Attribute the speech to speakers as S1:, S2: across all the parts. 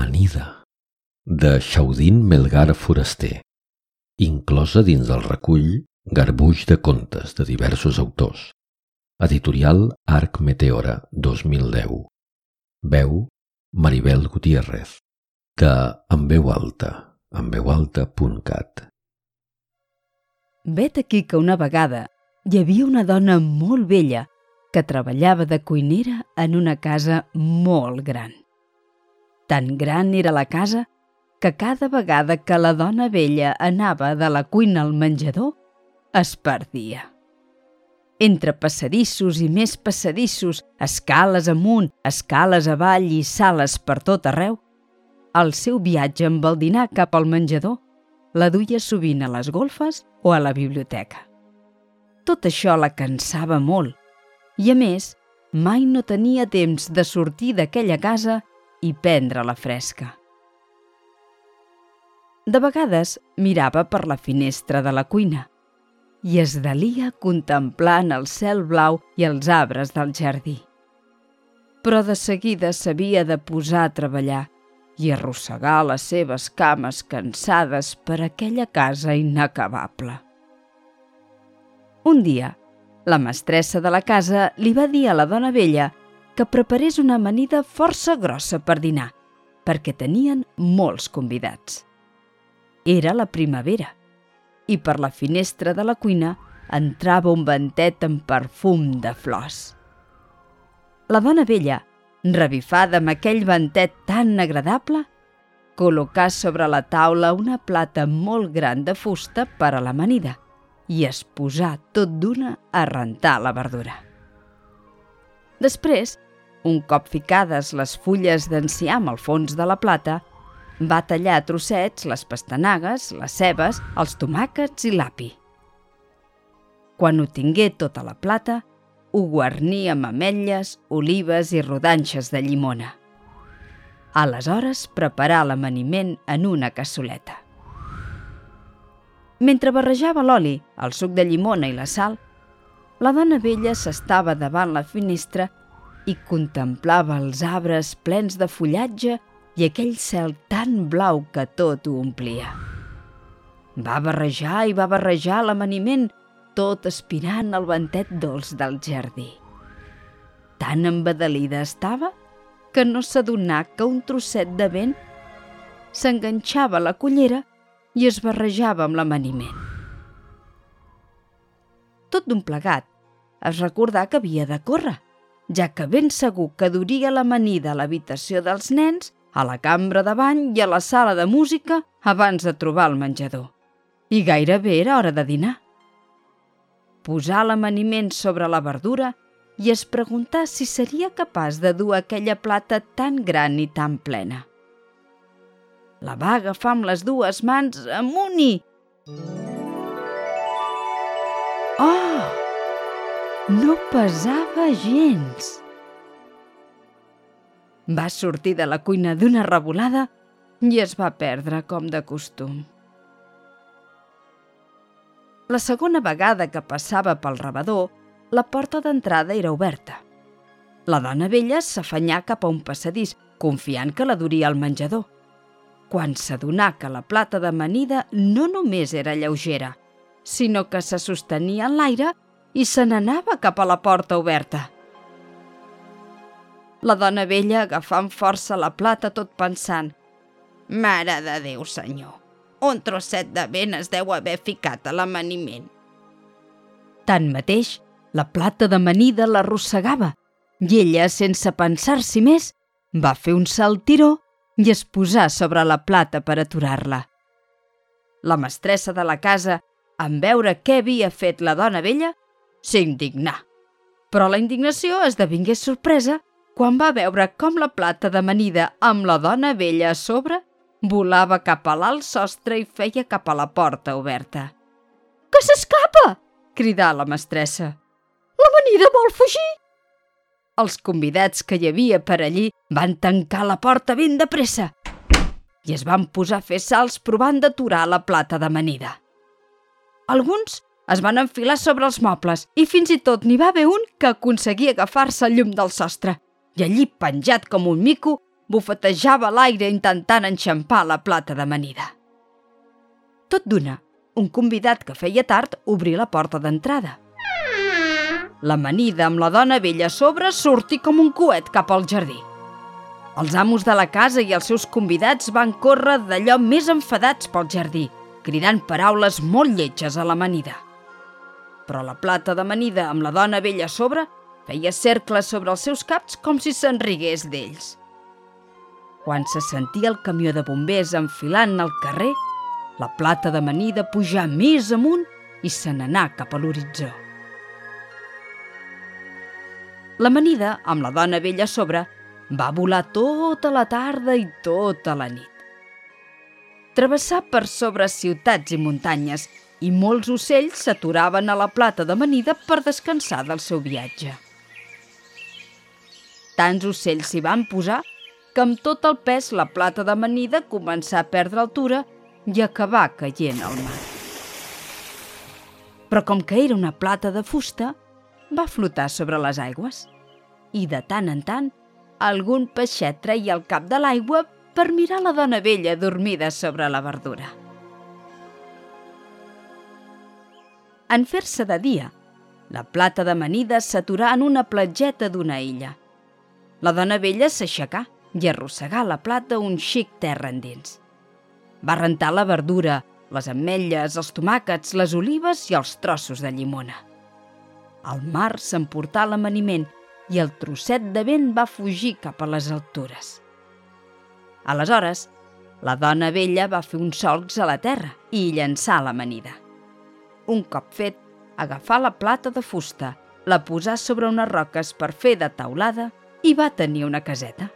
S1: L'amanida, de Xaudín Melgar Foraster, inclosa dins del recull Garbuix de contes de diversos autors. Editorial Arc Meteora 2010. Veu Maribel Gutiérrez, de En veu alta, enveualta.cat.
S2: Vet aquí que una vegada hi havia una dona molt vella que treballava de cuinera en una casa molt gran. Tan gran era la casa que cada vegada que la dona vella anava de la cuina al menjador, es perdia. Entre passadissos i més passadissos, escales amunt, escales avall i sales per tot arreu, el seu viatge amb el dinar cap al menjador la duia sovint a les golfes o a la biblioteca. Tot això la cansava molt i, a més, mai no tenia temps de sortir d'aquella casa i prendre la fresca. De vegades mirava per la finestra de la cuina i es delia contemplant el cel blau i els arbres del jardí. Però de seguida s'havia de posar a treballar i arrossegar les seves cames cansades per aquella casa inacabable. Un dia, la mestressa de la casa li va dir a la dona vella que preparés una amanida força grossa per dinar, perquè tenien molts convidats. Era la primavera i per la finestra de la cuina entrava un ventet amb perfum de flors. La dona vella, revifada amb aquell ventet tan agradable, col·locà sobre la taula una plata molt gran de fusta per a l'amanida i es posà tot d'una a rentar la verdura. Després, un cop ficades les fulles d'enciam al fons de la plata, va tallar a trossets les pastanagues, les cebes, els tomàquets i l'api. Quan ho tingué tota la plata, ho guarní amb ametlles, olives i rodanxes de llimona. Aleshores, preparà l'amaniment en una cassoleta. Mentre barrejava l'oli, el suc de llimona i la sal, la dona vella s'estava davant la finestra i contemplava els arbres plens de fullatge i aquell cel tan blau que tot ho omplia. Va barrejar i va barrejar l'amaniment, tot aspirant el ventet dolç del jardí. Tan embadalida estava que no s'adonà que un trosset de vent s'enganxava a la cullera i es barrejava amb l'amaniment. Tot d'un plegat, es recordà que havia de córrer, ja que ben segur que duria l'amanida a l'habitació dels nens, a la cambra de bany i a la sala de música abans de trobar el menjador. I gairebé era hora de dinar. Posar l'amaniment sobre la verdura i es preguntar si seria capaç de dur aquella plata tan gran i tan plena. La va agafar amb les dues mans amunt i... No pesava gens! Va sortir de la cuina d'una revolada i es va perdre com de costum. La segona vegada que passava pel rebedor, la porta d'entrada era oberta. La dona vella s'afanyà cap a un passadís, confiant que la duria al menjador quan s'adonà que la plata d'amanida no només era lleugera, sinó que se sostenia en l'aire i se n'anava cap a la porta oberta. La dona vella agafant força la plata tot pensant «Mare de Déu, senyor, un trosset de vent es deu haver ficat a l'amaniment». Tanmateix, la plata d'amanida l'arrossegava i ella, sense pensar-s'hi més, va fer un saltiró i es posà sobre la plata per aturar-la. La mestressa de la casa, en veure què havia fet la dona vella, s'indignà. Però la indignació esdevingué sorpresa quan va veure com la plata d'amanida amb la dona vella a sobre volava cap a l'alt sostre i feia cap a la porta oberta. «Que s'escapa!» cridà la mestressa. «L'amanida vol fugir!» Els convidats que hi havia per allí van tancar la porta ben de pressa i es van posar a fer salts provant d'aturar la plata d'amanida. Alguns es van enfilar sobre els mobles i fins i tot n'hi va haver un que aconseguia agafar-se al llum del sostre i allí, penjat com un mico, bufetejava l'aire intentant enxampar la plata d'amanida. Tot d'una, un convidat que feia tard obrí la porta d'entrada. L'amanida amb la dona vella a sobre sortí com un coet cap al jardí. Els amos de la casa i els seus convidats van córrer d'allò més enfadats pel jardí, cridant paraules molt lletges a l'amanida. Però la plata d'amanida amb la dona vella a sobre feia cercles sobre els seus caps com si se'n rigués d'ells. Quan se sentia el camió de bombers enfilant al carrer, la plata d'amanida pujà més amunt i se n'anà cap a l'horitzó. L'amanida, amb la dona vella a sobre, va volar tota la tarda i tota la nit. Travessà per sobre ciutats i muntanyes i molts ocells s'aturaven a la plata d'amanida per descansar del seu viatge. Tants ocells s'hi van posar que amb tot el pes la plata d'amanida començà a perdre altura i acabar caient al mar. Però com que era una plata de fusta, va flotar sobre les aigües i de tant en tant algun peixet treia el cap de l'aigua per mirar la dona vella dormida sobre la verdura. En fer-se de dia, la plata d'amanida s'aturà en una platgeta d'una illa. La dona vella s'aixecà i arrossegà la plata un xic terra endins. Va rentar la verdura, les ametlles, els tomàquets, les olives i els trossos de llimona. El mar s'emportà l'amaniment i el trosset de vent va fugir cap a les altures. Aleshores, la dona vella va fer uns solcs a la terra i llançar l'amanida. Un cop fet, agafà la plata de fusta, la posà sobre unes roques per fer de taulada i va tenir una caseta.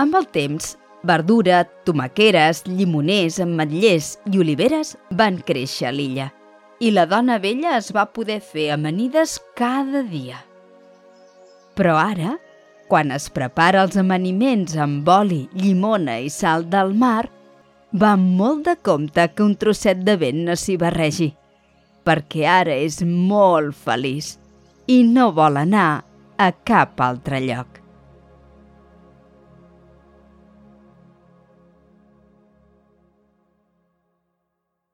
S2: Amb el temps, verdura, tomaqueres, llimoners, ametllers i oliveres van créixer a l'illa i la dona vella es va poder fer amanides cada dia. Però ara, quan es prepara els amaniments amb oli, llimona i sal del mar, va molt de compte que un trosset de vent no s'hi barregi, perquè ara és molt feliç i no vol anar a cap altre lloc.